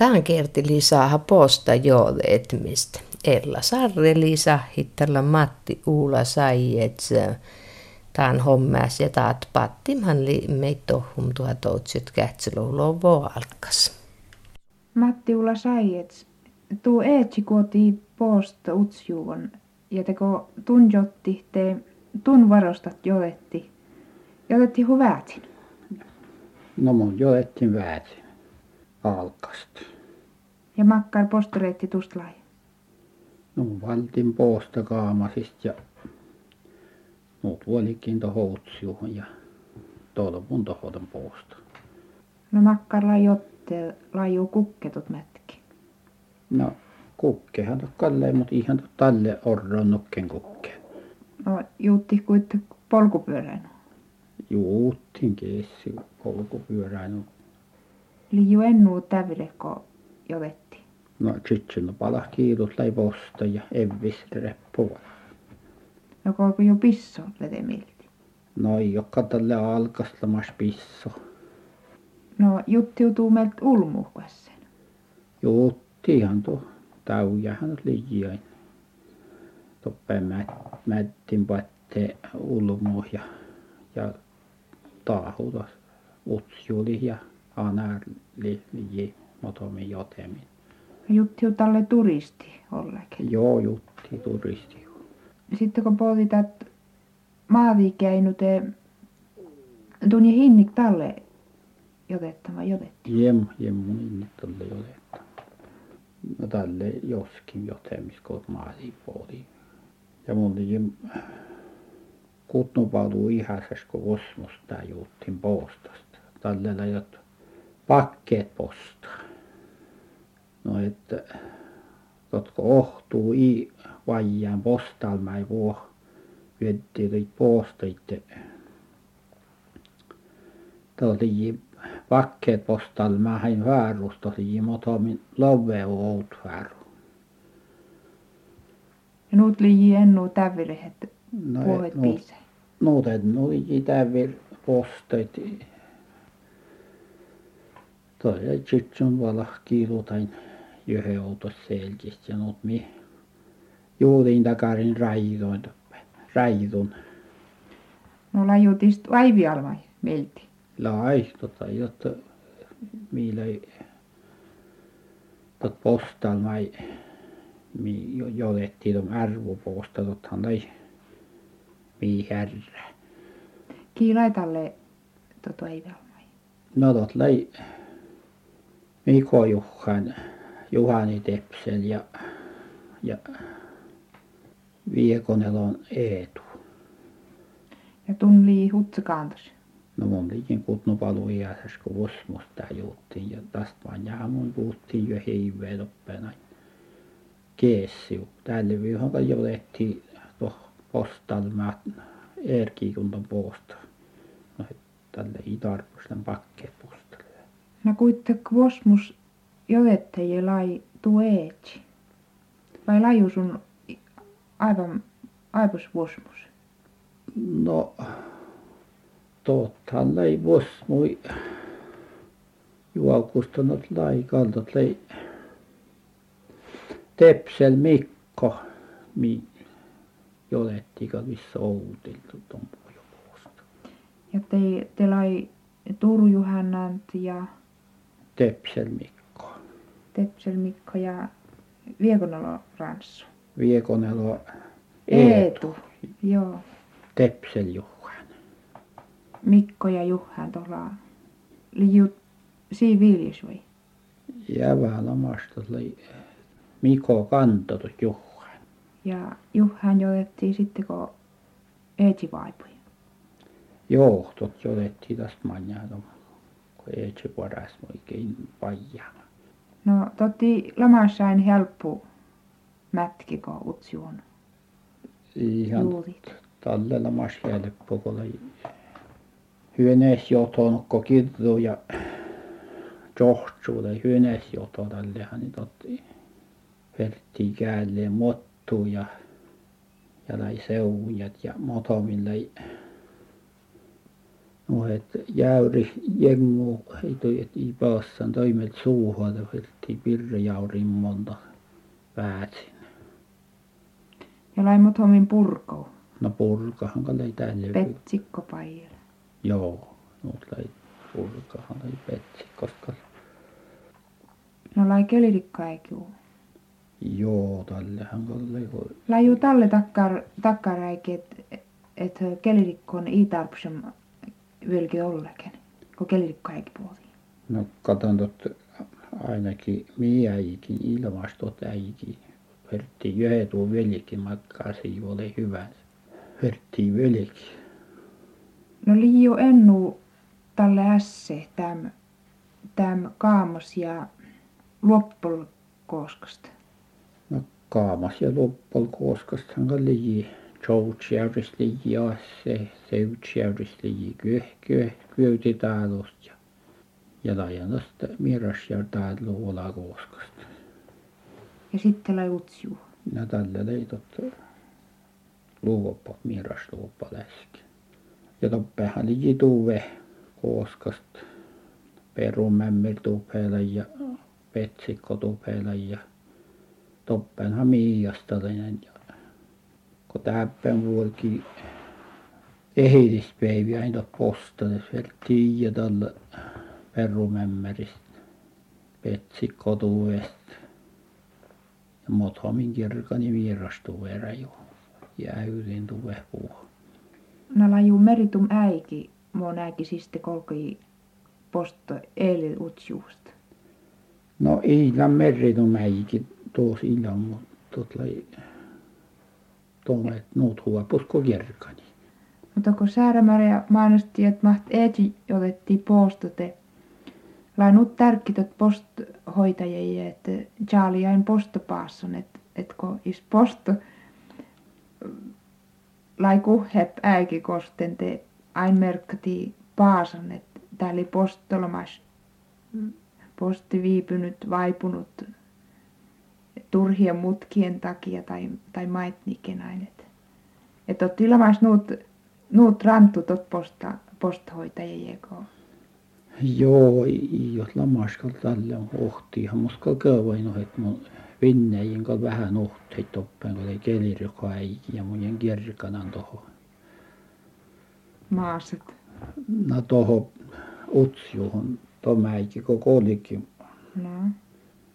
Tämän kerti lisää posta joodetmistä. Ella Sarre Liisa, hittalla Matti Uula Saijets, tämän hommas ja taat pattimhan li meitä tohum tuhat toutsit kähtseluulovo alkas. Matti Ulla Saijets, tuu eetsi kuoti posta utsjuuvon ja teko tunjotti te tun varostat joetti. Joetti huväätin. No mun joettiin väätin alkasta. Ja makkar postoreitti tustlai. No valtin poosta kaamasista ja no tuolikin tohon utsjuuhun ja tolpun tohon poosta. No makkar lajotte laju kukketut mätki. No kukkehan to kalleen, mutta ihan to talle orron nukken kukke. No juutti kuitte polkupyöräin. Juuttin keessi polkupyöräin. Liju ennu tävilekko jovetti. No sitten no palah kiilut lai posta ja evis reppuva. No kolko jo pisso vetemilti. No ei joka tälle alkaslamas pisso. No juttiutuu meiltä ulmuhkassen. Juuttihan tuo täyjähän liian. Toppe mättin patte ulmu ja, ja taahuta utsjuli ja anarli liian motomin jotemin. Juttiu tälle turisti ollekin. Joo, jutti turisti. Sitten kun pohditat maaviikkäinute tunne hinnik talle jotettava jotetti. Jem, jemmu inni tälle jotetta. No tälle joskin jotemis kun maasi pohdi. Ja mulla jem kutnupalu ihasas kun vosmusta juuttin postasta. Tälle lajot pakkeet postaa. No että jotka ohtuu i vajaan postalmai vuo vietti rit poostaitte tuli pakkeet postalmaa hain väärusta oli motomin love oud vääru Ja nuut liji ennu tävirehet no puolet no piisä. nuutet oli tävir postait toi ei sitten vala kiilutain yhden outos selkistä ja nuut mi juutin takarin raidun No lajutist vaivialmai meilti. lai tota jotta millä tot postalmai mi jo jotettiin tuon arvoposta tottahan lai mi herra Kiilai talle toto vaivialmai. no tot lai Miko Juhan Juhani Tepsel ja ja Viekonelon Eetu. Ja tun lii hutsakantas. no mun likin kutnupalu iässäs kun vosmusta juuttiin ja tästä vaan jäämun puhuttiin jo hiiveen loppena keessiu tälle viikolla jotettiin tuohon postalma Erkikunnan poosta no tälle ei tarvitse pakkeet nagu ütleb kosmos, jõete ja lai tueet vai laius on aivan aivos kosmos? No, toothan lai kosmui juokustanut lai kantot lai Tepsel Mikko, mi jolettiga, missä outiltu tuon puhujupuusta. Ja te, te lai Turjuhännant ja Tepsel Mikko Tepsel Mikko ja Viekonalo Ranssu. Viekonelo Eetu. Joo. Tepsel Juhan Mikko ja Juhan tuolla liiut siinä viljes vai? jävän omasta lai Miko kantotut Juhan Ja Juhan joettiin sitten kun Eetsi vaipui. joo tot jotettiin tästä manjaa ei se paras oikein pajama No totti lamassain helppu mätki kun utsjuon ihan tallella mas helppo kun oli hyönees jotonko kirnu ja johtsuulle hyönees joto tällehän niin totti hertti käälleen mottu ja ja lai seujat ja motomilla nohet jäyri jengu heitoi et i paassan toimet suuhun firtti pirjaurin monta päätsin Ja laimot hommin purkou. no purkahan ka löi tälle Petsikko paijalla. joo nuut löi purkahan löi petsi koska No lai kelirikka eikiu. joo tällehän ka löi kun Laju talle takkar, takkaräiki, että et kelirikko on itarpsam vilki olleken. Kun kelirikko eikin puoli. no katon tot ainakin minä äikin ilmastot äikin Vertti Jöhetuun veljekin matkaa siinä oli hyvä Vertti veljekin No liiu ennu talle ässe täm, täm kaamos ja luoppol kooskasta. no kaamas ja loppol ka liji Joutsjärvistä liji asse Seytsjärvistä liji kyö kyö kyöti talosta ja ja Laianasta Mirasjärv täällä Luolakooskasta Ja sitten lai utsiu. no tällä löi tot luoppo Mirasluoppo läski ja toppehan liji Tuve Kooskasta Perumämmil Tupela ja Petsikko Tupela ja Toppenhan Miiastalainen ja kun täppän vuolikin ehdispäiviä aina postades vertti ja tällä Perumämmäristä Petsikko Tuvesta ja Mothomin kirkoni Vierastuverä jo jäyrin Tuvehpuu No laju meritum äiki. Muon äiki siste kolkoi posto eili utsiusta. no Iilan meritumäikin tuossa illan mutta tuot lai tuomet nuut huopusko kirkani Mutta kun Säärämäärä mainosti, että maht eeti otettiin postote. Lainut tärkkitöt posthoitajia, että Charlie ain postopaasson, että et kun is posto lai kuhep äiki kosten te ain merkkati paason, että täällä postolomas posti viipynyt, vaipunut turhien mutkien takia tai, tai maitniken aina. Että et otti ilmais nuut, nuut ranttu tot posta, posthoitajia, kun joo jos lamaskal tälle on ohtihan muska kövain ohet mun Vinnäjin kal vähän ohteit toppen kun ei kelirjoka äiki ja mujen kirkanan toho maaset. no toho Utsjuhun tomäiki koko olikin No.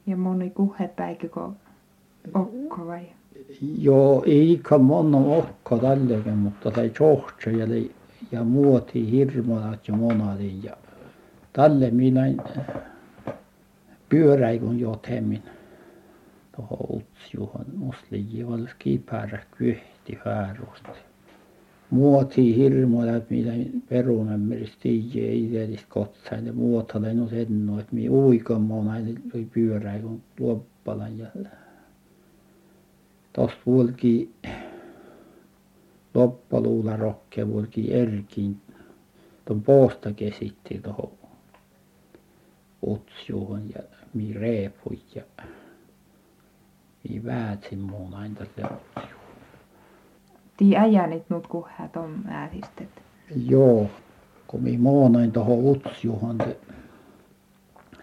Ja moni kuhepäikö, kun okko vai? joo iika monen okko tälläkin mutta sai çohtsa ja ja muoti hirmonat ja monadin ja tälle minä pyöräikun jotemmin tuohon Utsjuhun musliji olis kiipärä kyhti häärusti muoti hirmonat mitä Perumämmäristä tiiä itselistä kotsain ja muotalen no sen no et minä uikammoon aina oli pyöräikun Loppalan ja tuosta vuolikin Loppaluulla rokkeen vuolikin Erkin tuon puosta kesittiin tuohon Utsjoen ja minä repuin ja minä vääntsin muun aina tälle Utsjoelle Tii äijänit nuut kuhäät on ääristet. joo kun minä muunoin tuohon Utsjoen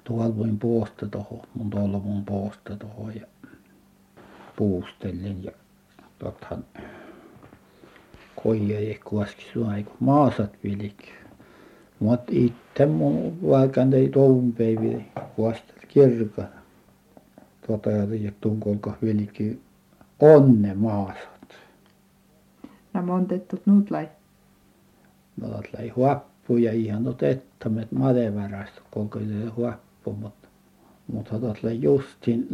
tuolla voin puosta tuohon mun tolmun puosta tuohon ja puustelin ja tuothan koija kuoski suai kun maasat vilki mutta itse mun vaikka ei tuon päivillä kuostat kirkon tuota ja tunkolko vilki onne maasat. No montettut nuut lai. no tuot läi huappu ja ihan tuot ettamet madevärästä kolko se huappu mutta mutta tuot läi justiin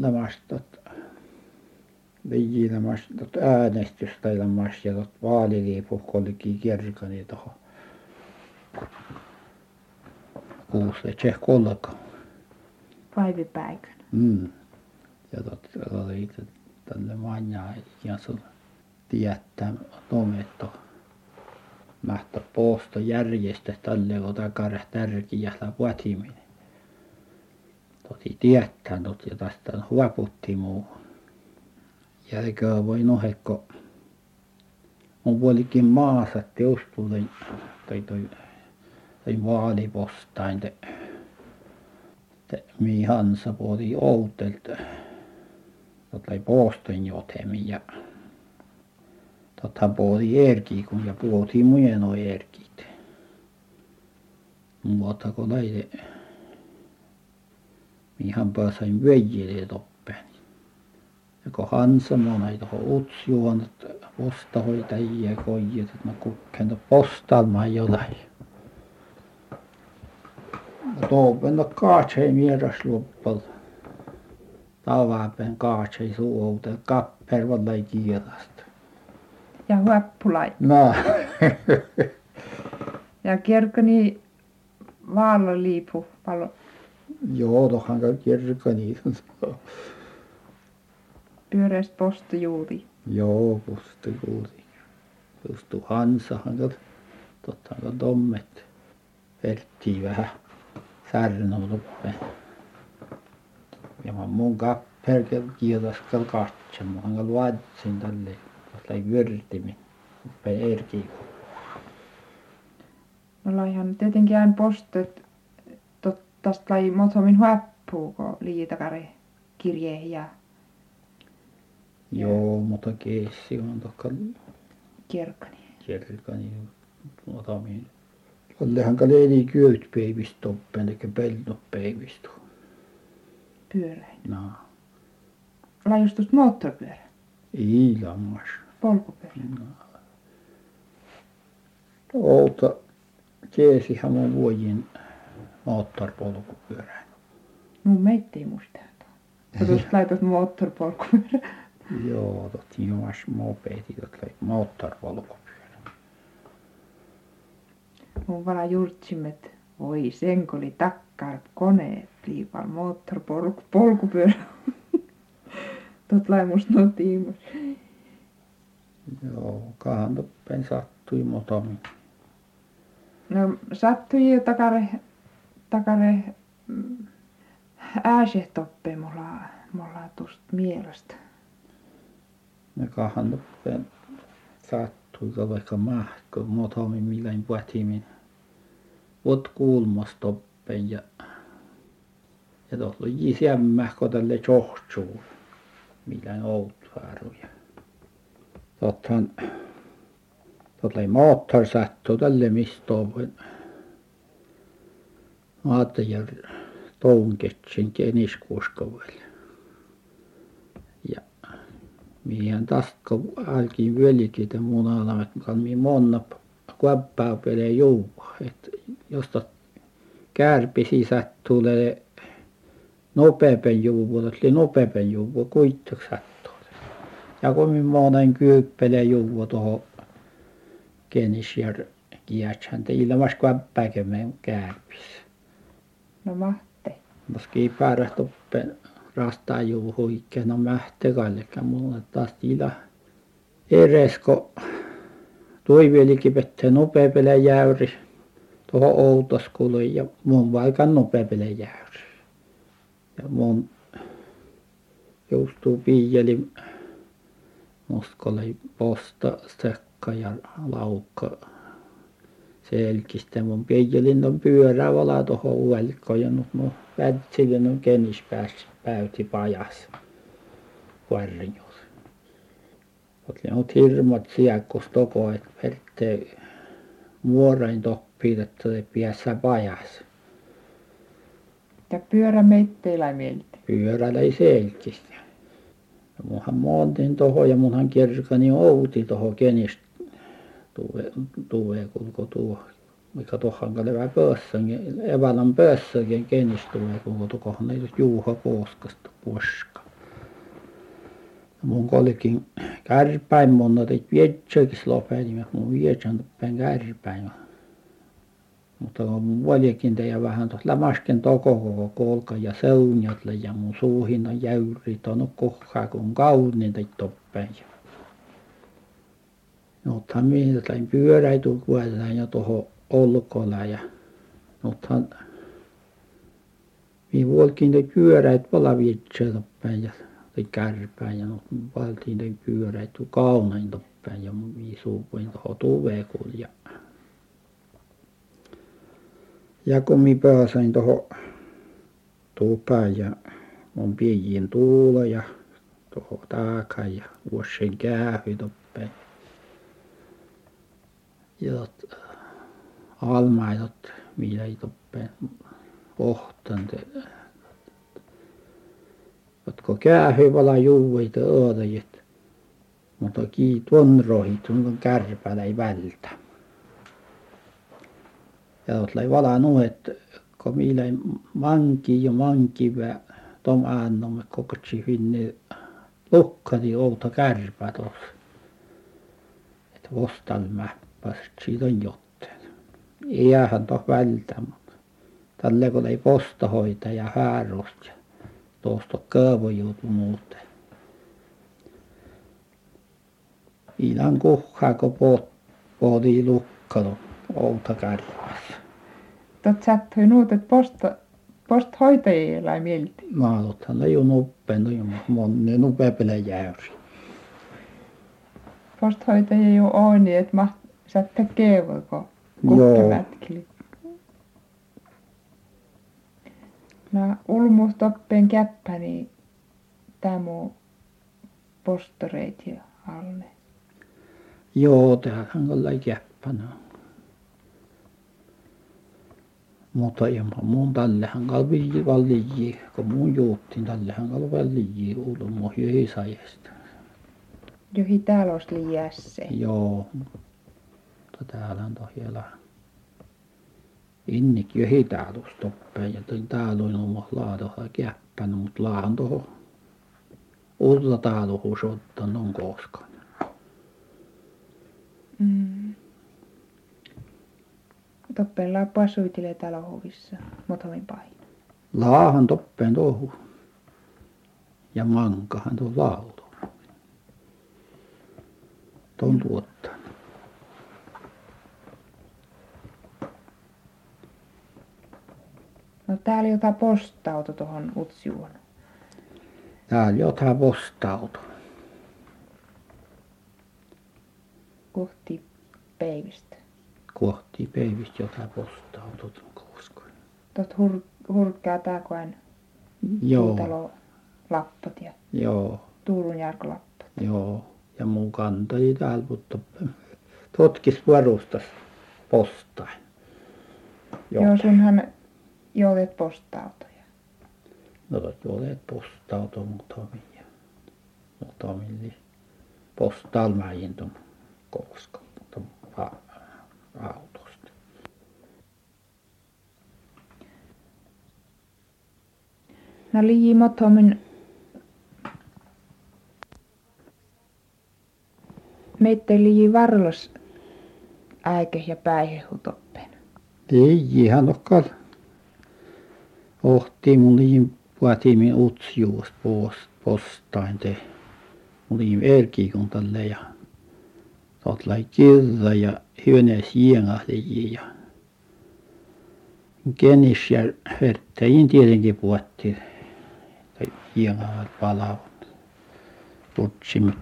lämastot viilämäs tuot äänestystä ilmas ja tuot vaaliliipu kolki kirkoni tuohon kuusi se kolko Päivipäikön. mm. Ja tuot oli tälle manjaa ja sun tietää tometto. Mähtä posto järjestä tälle kun takara tärkiä la vuotiminen. Toti tietää tot ja tästä huoputti muu eikö voi nohekko? Mun puolikin maassa teostuuden toi toi tai vaalipostain te te mi Hansa puoli outelta tuota postin jothemi ja tuota puoli Erkki kun ja muiden nuo Erkit mutta kun näitä mihän pääsen veljele toppen ja kun Hansa monei tuohon Utsjoen että postahoitajia koiat että no kukkien postalmaan jotakin no toven kaatoi mieras luoppal tavapäin kaatoi suolta kappervalla kielasta. Ja huoppulai no ja kierkoni vaalaliipu palo joo tuohan kai kirkoni pyöreästä postijuuri. Joo postijuuri. Justu Hansahan kai tottahan kai Tommet. Perttiä vähän särnoi toppen ja mun kapper kielaskal katsomaanhan kai luotsin tälle tuolla vyrtimin rupeaa Erkin no laihan tietenkin aina postet tottasta lai motomin huoppuu kun liitakari kirjeen ja joo mutta keessi on tokko kierkoni kirkani otamin ollehan kai eli kyötpeivistä toppen eli peltopeivistä pyöräinen. No laiustus moottoripyörä. Ei lammas. Polkupyörä. No outo tiesihän minun vuodin moottoripolkupyörän no meitä ei muista tuo tuosta laitat moottoripolkupyörä joo tuot juos mopedi tuot löi moottoripolkupyörä mun vala jurtsimme että voi sen kun oli takkar koneet liipal moottoripolku polkupyörä. Tuot lai musta nuo tiimus joo kahan toppen sattui motomin no sattui jo takare takare mm, ääse toppen mulla mulla tuosta mielestä ne kahan toppen sattui ka vaikka mahko motomin milläin puhtimin vot kuulmas toppen ja ja tuossa oli kun tälle tjohtsuun milläin outvaaru ja tuothan tuota moottori sattui tälle mistä on Maatajärvi Tounketsin Keniskuoskoville ja mihin tästä kun alkin vyölikitä munalla että kan minä monna kuoppaa pele juoda että jos tuot kärpisi sattuu tälle nopeammin juovulla että nopeammin juovulla kuitenkin sattuu. Ja kun minä monen kyyppelen juoda tuohon Kenisjärvi kiertähän että ilmasi kuoppaakin kärpisi no mahti jos päällä toppen no mähtäkälläkään minulla taas tila eres kun tuo pitää nopeammin jäyri tuohon Outoskulle ja mun paikan nopeammin jäyri ja mun juostu piiali Moskolen postastekka ja laukka selkistä. Mun piialin on pyörä vala tuohon uolikkoon ja nyt nuo väntsillä on Kenispäässä päytipajassa Varjossa mutta ne on hirmut siat koko että perttää muorain toppia että se päässä pajassa ja pyörä meitä ei mieltä. Pyörällä ei selkistä. Ja munhan maantin tuohon ja munhan kirkani outi tuohon Kenistä tuo tuo kulku tuo mikä tuohon käydään pössönkin evänan pössönkin Kenistä tulee kulku tuohon ei Juho Puuskasta puska ja mun kollekin kärpäin monna teit vietsäkin lopetin mun vietsän toppen kärpäin. Mutta kun mun vuolikin teidän vähän tuossa lämäsken toko koko kolkan ja seunjalle ja mun suuhin on jäyrit on kohkaa kun kauniita toppen ja nythän minä sain pyöräitä kuolla jo tuohon olkolla ja nythän minä vuoltiin vallan vietsää toppen ja teit kärpäin ja nyt valtiin niitä pyöräitä kaunein toppen ja minä suupuin tuohon tuveen kuuli ja ja kun minä pääsin tuohon tupaan ja mun piiin tuulo ja tuohon takaisin ja vuosien käyhy toppeen ja tot almaitot millä ei toppeen ohtan jotka käyhy vala juuita öötäjät mutta kii tuon rohit tuon kärpälä ei vältä. Ja tuolla vala nuhet kun millä manki ja mankivä tom annomme kokotsi finne lukkari outo kärpä tuossa. Että vostalla mäppäsi siitä on jotain eihän tuossa vältä mutta tällä kun ei postahoita ja häärosta ja tuosta kaavoiutui muuten. Illan kuhaan kun - pohtii lukkari outo kärpässä. Tot sattui nuut että posta posthoitajilla ei mieltä. Mahdothan ne jo nuppeenut jo monen upepelä jäyri posthoitajia jo on niin että käydä kun Joo. no ulmustoppeen käppä niin tämä muu postoreit ja alle. Joo tämähän kyllä käppänä. Mutta ilman muun tällähän kalvi valliin kun muun juuttiin tällähän kalvi valliin ulmo hyisajesta johi täällä olisi liiässä. Joo mutta täällä on tohjella innik johi täällä toppeen ja täällä on oma laadossa käppänä mutta laahan tuohon ulla täällä ottanut on koskaan. Mm. toppella pasuitille täällä hovissa motomin paino laahan toppeen tuohon ja mankahan tuon lauto tuon tuottanut no täällä jota postauto tuohon Utsjoen täällä jotakin postauto kohti päivistä. Kohti peivistä jotakin postauto koskaan tot hur, hurkkaa aina joo. puutalo lappat ja joo. Tuulun Jarkko lappat joo. Ja mun kanteli täällä mutta tutkis varustas postain. Joo sunhan joudet postautoja. No olet postauto muutamin ja muutamin niin postaal mäin tuon koskan mutta a- autosta. No meitä lii varlos äike ja päihehu toppen ei ihan nokkaan ohti mun niin puhuttiin utsjuus post postain te. Mun niin erkikun tälle ja tuot lai kirra ja hyönes jiengahti ja kenis ja herttäin tietenkin puhuttiin että jiengahat palavat. Tutsimit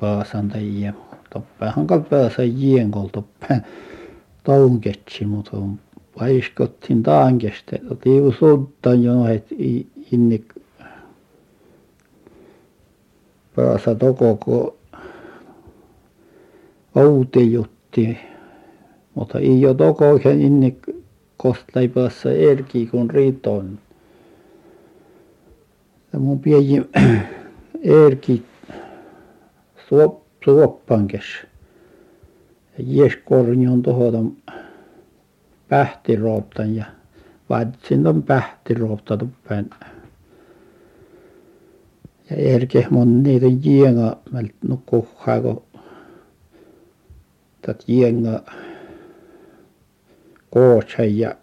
paasan tai ja toppahan kal päässä jiengol toppaan tonketsi mutta on paiskottiin tankesta otin suttan jo et inni päässä toko kun outi mutta ei jo toko inni kostlai päässä erki kun riitoon ja mun pieni erki suop suoppankes. Ja jieskornion tohon pähtirooptan ja vadsin tuon tuppeen. Ja erkes mon niitä jienga mält nukkuhaa kun tätä jienga kootsai ja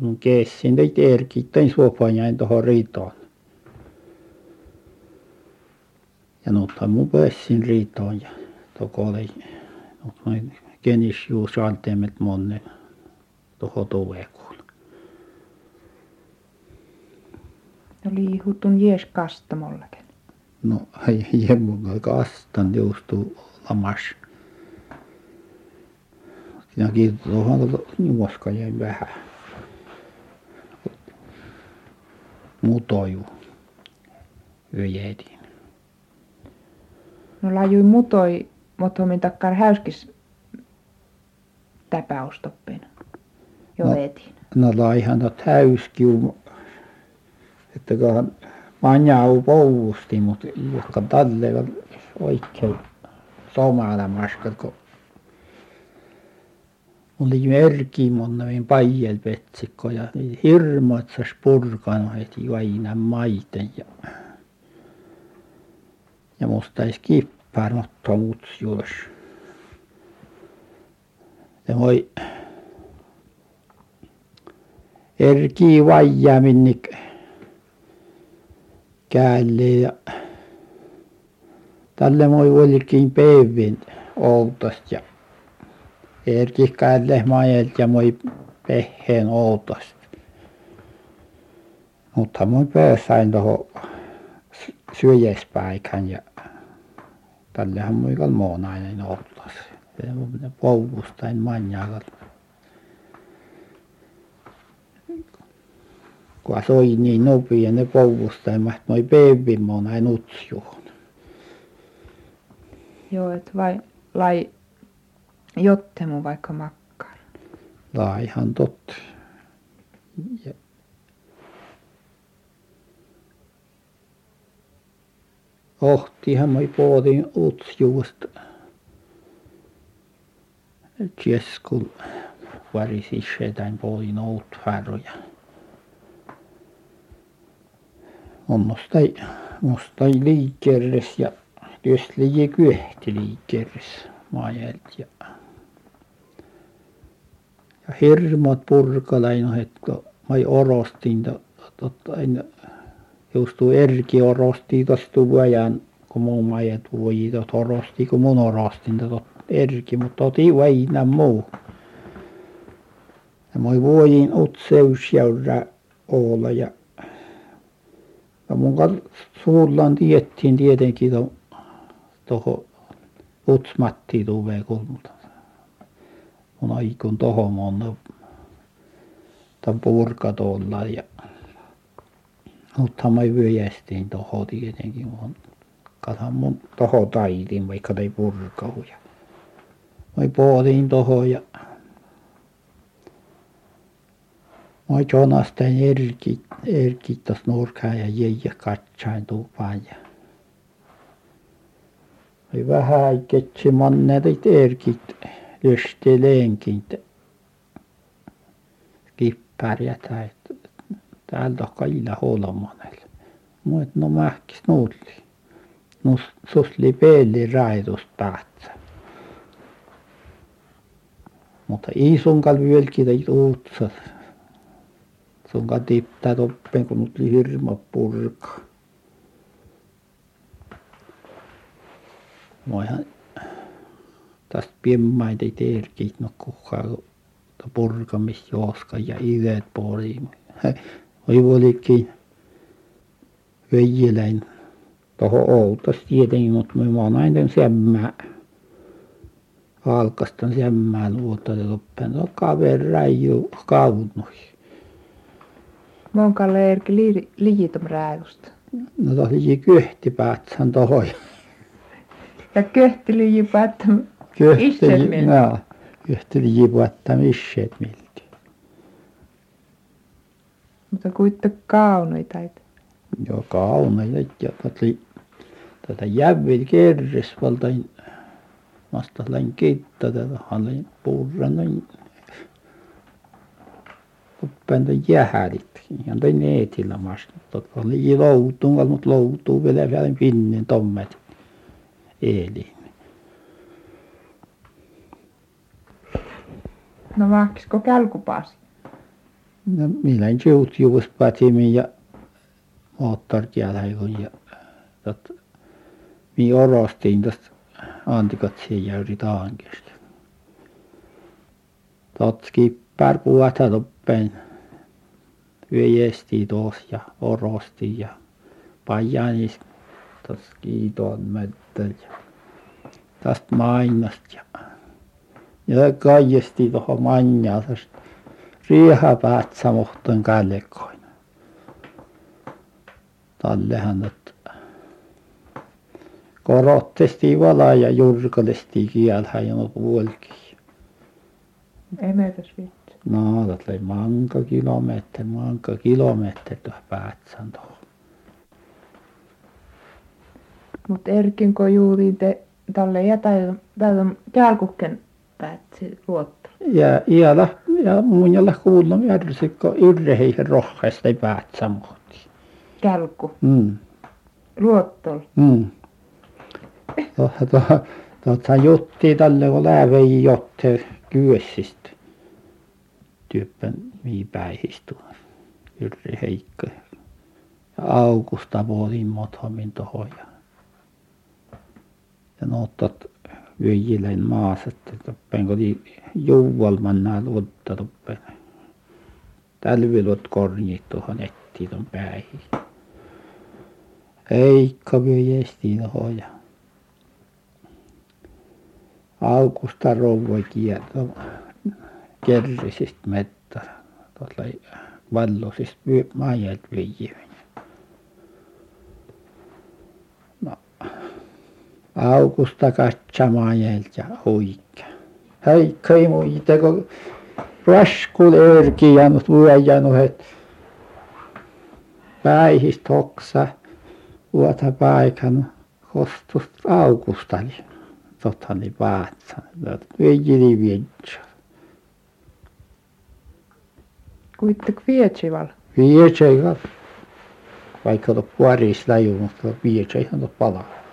mun kessin teit erkittain suopaan jäin tuohon riitoon. Ja nuuthan mun pääsin riitoon ja toko oli kenis juu saanteemet monen tuohon tuvekoon. No liihutun jees kastamollakin. No jemmon kastan niin juustu lamas. Siinä kirjoitetaan tuota juoskajen vähän. Mutoju. Yjetin. No lajui mutoi, mutta minä takkaan häyskis täpäustoppina jo No. vetin. no laihan tot häyskiu että kohan manjau pouusti mutta jotka talle on oikein somala maskat kun oli merki monnamin pajel petsikko ja hirmuat sas purkanut heti aina maiten ja ja musta ei kippää mutta muts juos ja voi erki vaijaaminkin käälleen ja tälle moi olikin päivin outost ja erki käälleen majelta ja moi peheen outost mutta moi pääsain tuohon syöjespäikään ja tällehän moi kalmonainen outos ja pouvustain manjaakat kun soi niin nopea ne pouvustain mahti moi päivin monain utsjoon Joo, et vai lai jottemu vaikka makkar. laihan totta ja ohtihan moi puotin utsjuusta Tjeskul varisissetäin puolin outfärroja onnostai mustai liikkeres ja työstliji kyöhti liikkeres maajält ja ja hirmut purkalainohet kun mai orostin to totta aina just tuo Erki orosti tuossa tuojan kun mun maijat vuoji tot orosti kun mun orostin tot Erki mutta oti aina muu ja moi vuodin utseus seura olla ja ja mun - suullaan tiedettiin tietenkin to tuohon Utsmatti tulee kulta. Mun aikun tohon mun tämän purkatolla ja mutta mä vyöjästiin tohon tietenkin mun katsohan mun tohon taitin vaikka ei purkahu ja mä pudotin tohon ja mä jonastain Erkki Erkki tuossa nurkassa ja jäi katsoen tupaan ja oli vähän ketsi mannerit Erkit lystelenkin kippärjätä että täältä kailla holmanel muot no mähkis nuutli no susli peeli raidus tahtsa mutta isonkal vyölki teit uutsas sunka tiptä toppen kun nyt oli hirmu purka. Voihan tästä piemmain teit Erkit no kukaan kun purkamisjuoska ja idet puoliin oi olikin veijäläin tuohon outos tietenkin mutta me monainen sämmä Alkastan sämmää nuotta ja toppen no kaveri räijy kaunoihin Monkalle Erki liiri- liitom räädusta. no tuossa liki kyhtipäältähän tuohon ja Ja köhti liiji päättä kyhti Isselmiltä. joo kyhti liki puolta misseet miltä mutta kuitte kaunoita. joo kaunajat ja tätä jävillä kerres valtain vasta lain keittää tätä lain puurra noin tämän jäähdit ihan neetillä mast totta oli loutuun mutta loutuu vielä vielä pinnen tommet eeliin. No mahkisko kälkupaasi? no minä juutjuus patimin ja moottoritiellä kun ja tot minä orostin tuosta antikot siihen jäyri taangesta tot kippär toppen vyöjästi tuossa ja orostin ja pajaanis tuossa kiitoon möttöllä ja tästä mainasta ja ja kaiesti tuohon manjaan tuosta riehapäät samoiten kälkoin tallehan että korottesti vala ja jurkallesti kielhän ja puolikin emetäs vitsi no tuolla manka kilometri manka kilometri tuohon Päätsään tuohon. Mutta Erkin kun juuri te tälle ja tällä käälkukken päätsi luotto ja iällä ja mun jolla kuullut järsikko yrreihin rohkeasti Päätsään muhti kälkku mm. Luottol mm. Tuossa tuossa juttiin tälle kun läävejä jotta Kyössistä työppän mihin Yrjö Heikko ja Aukusta puolin Motholmin tuohon ja ja nuo Vyijilän maassa että toppeen kun oli juualla mennään luotta toppeen talviluot korjit tuohon etsiä tuon päihin. Heikko vei esiin tuohon ja Aukusta rouva kierto Gerrisistä metsä tuolla Vallosista - maidolta viedään no Aukusta katsomaan maidolta ja huikka. Ei muita kuin raskuuli Erkiä vuojanut heti päihdistä oksa vuota paikanut kostusta Aukusta niin tuota niin Väätsän Viikkeli Vintsar kuinka Kvietsivalla Vietsä vaikka tuo Paaris läjui mutta Vietsähän tuo palaa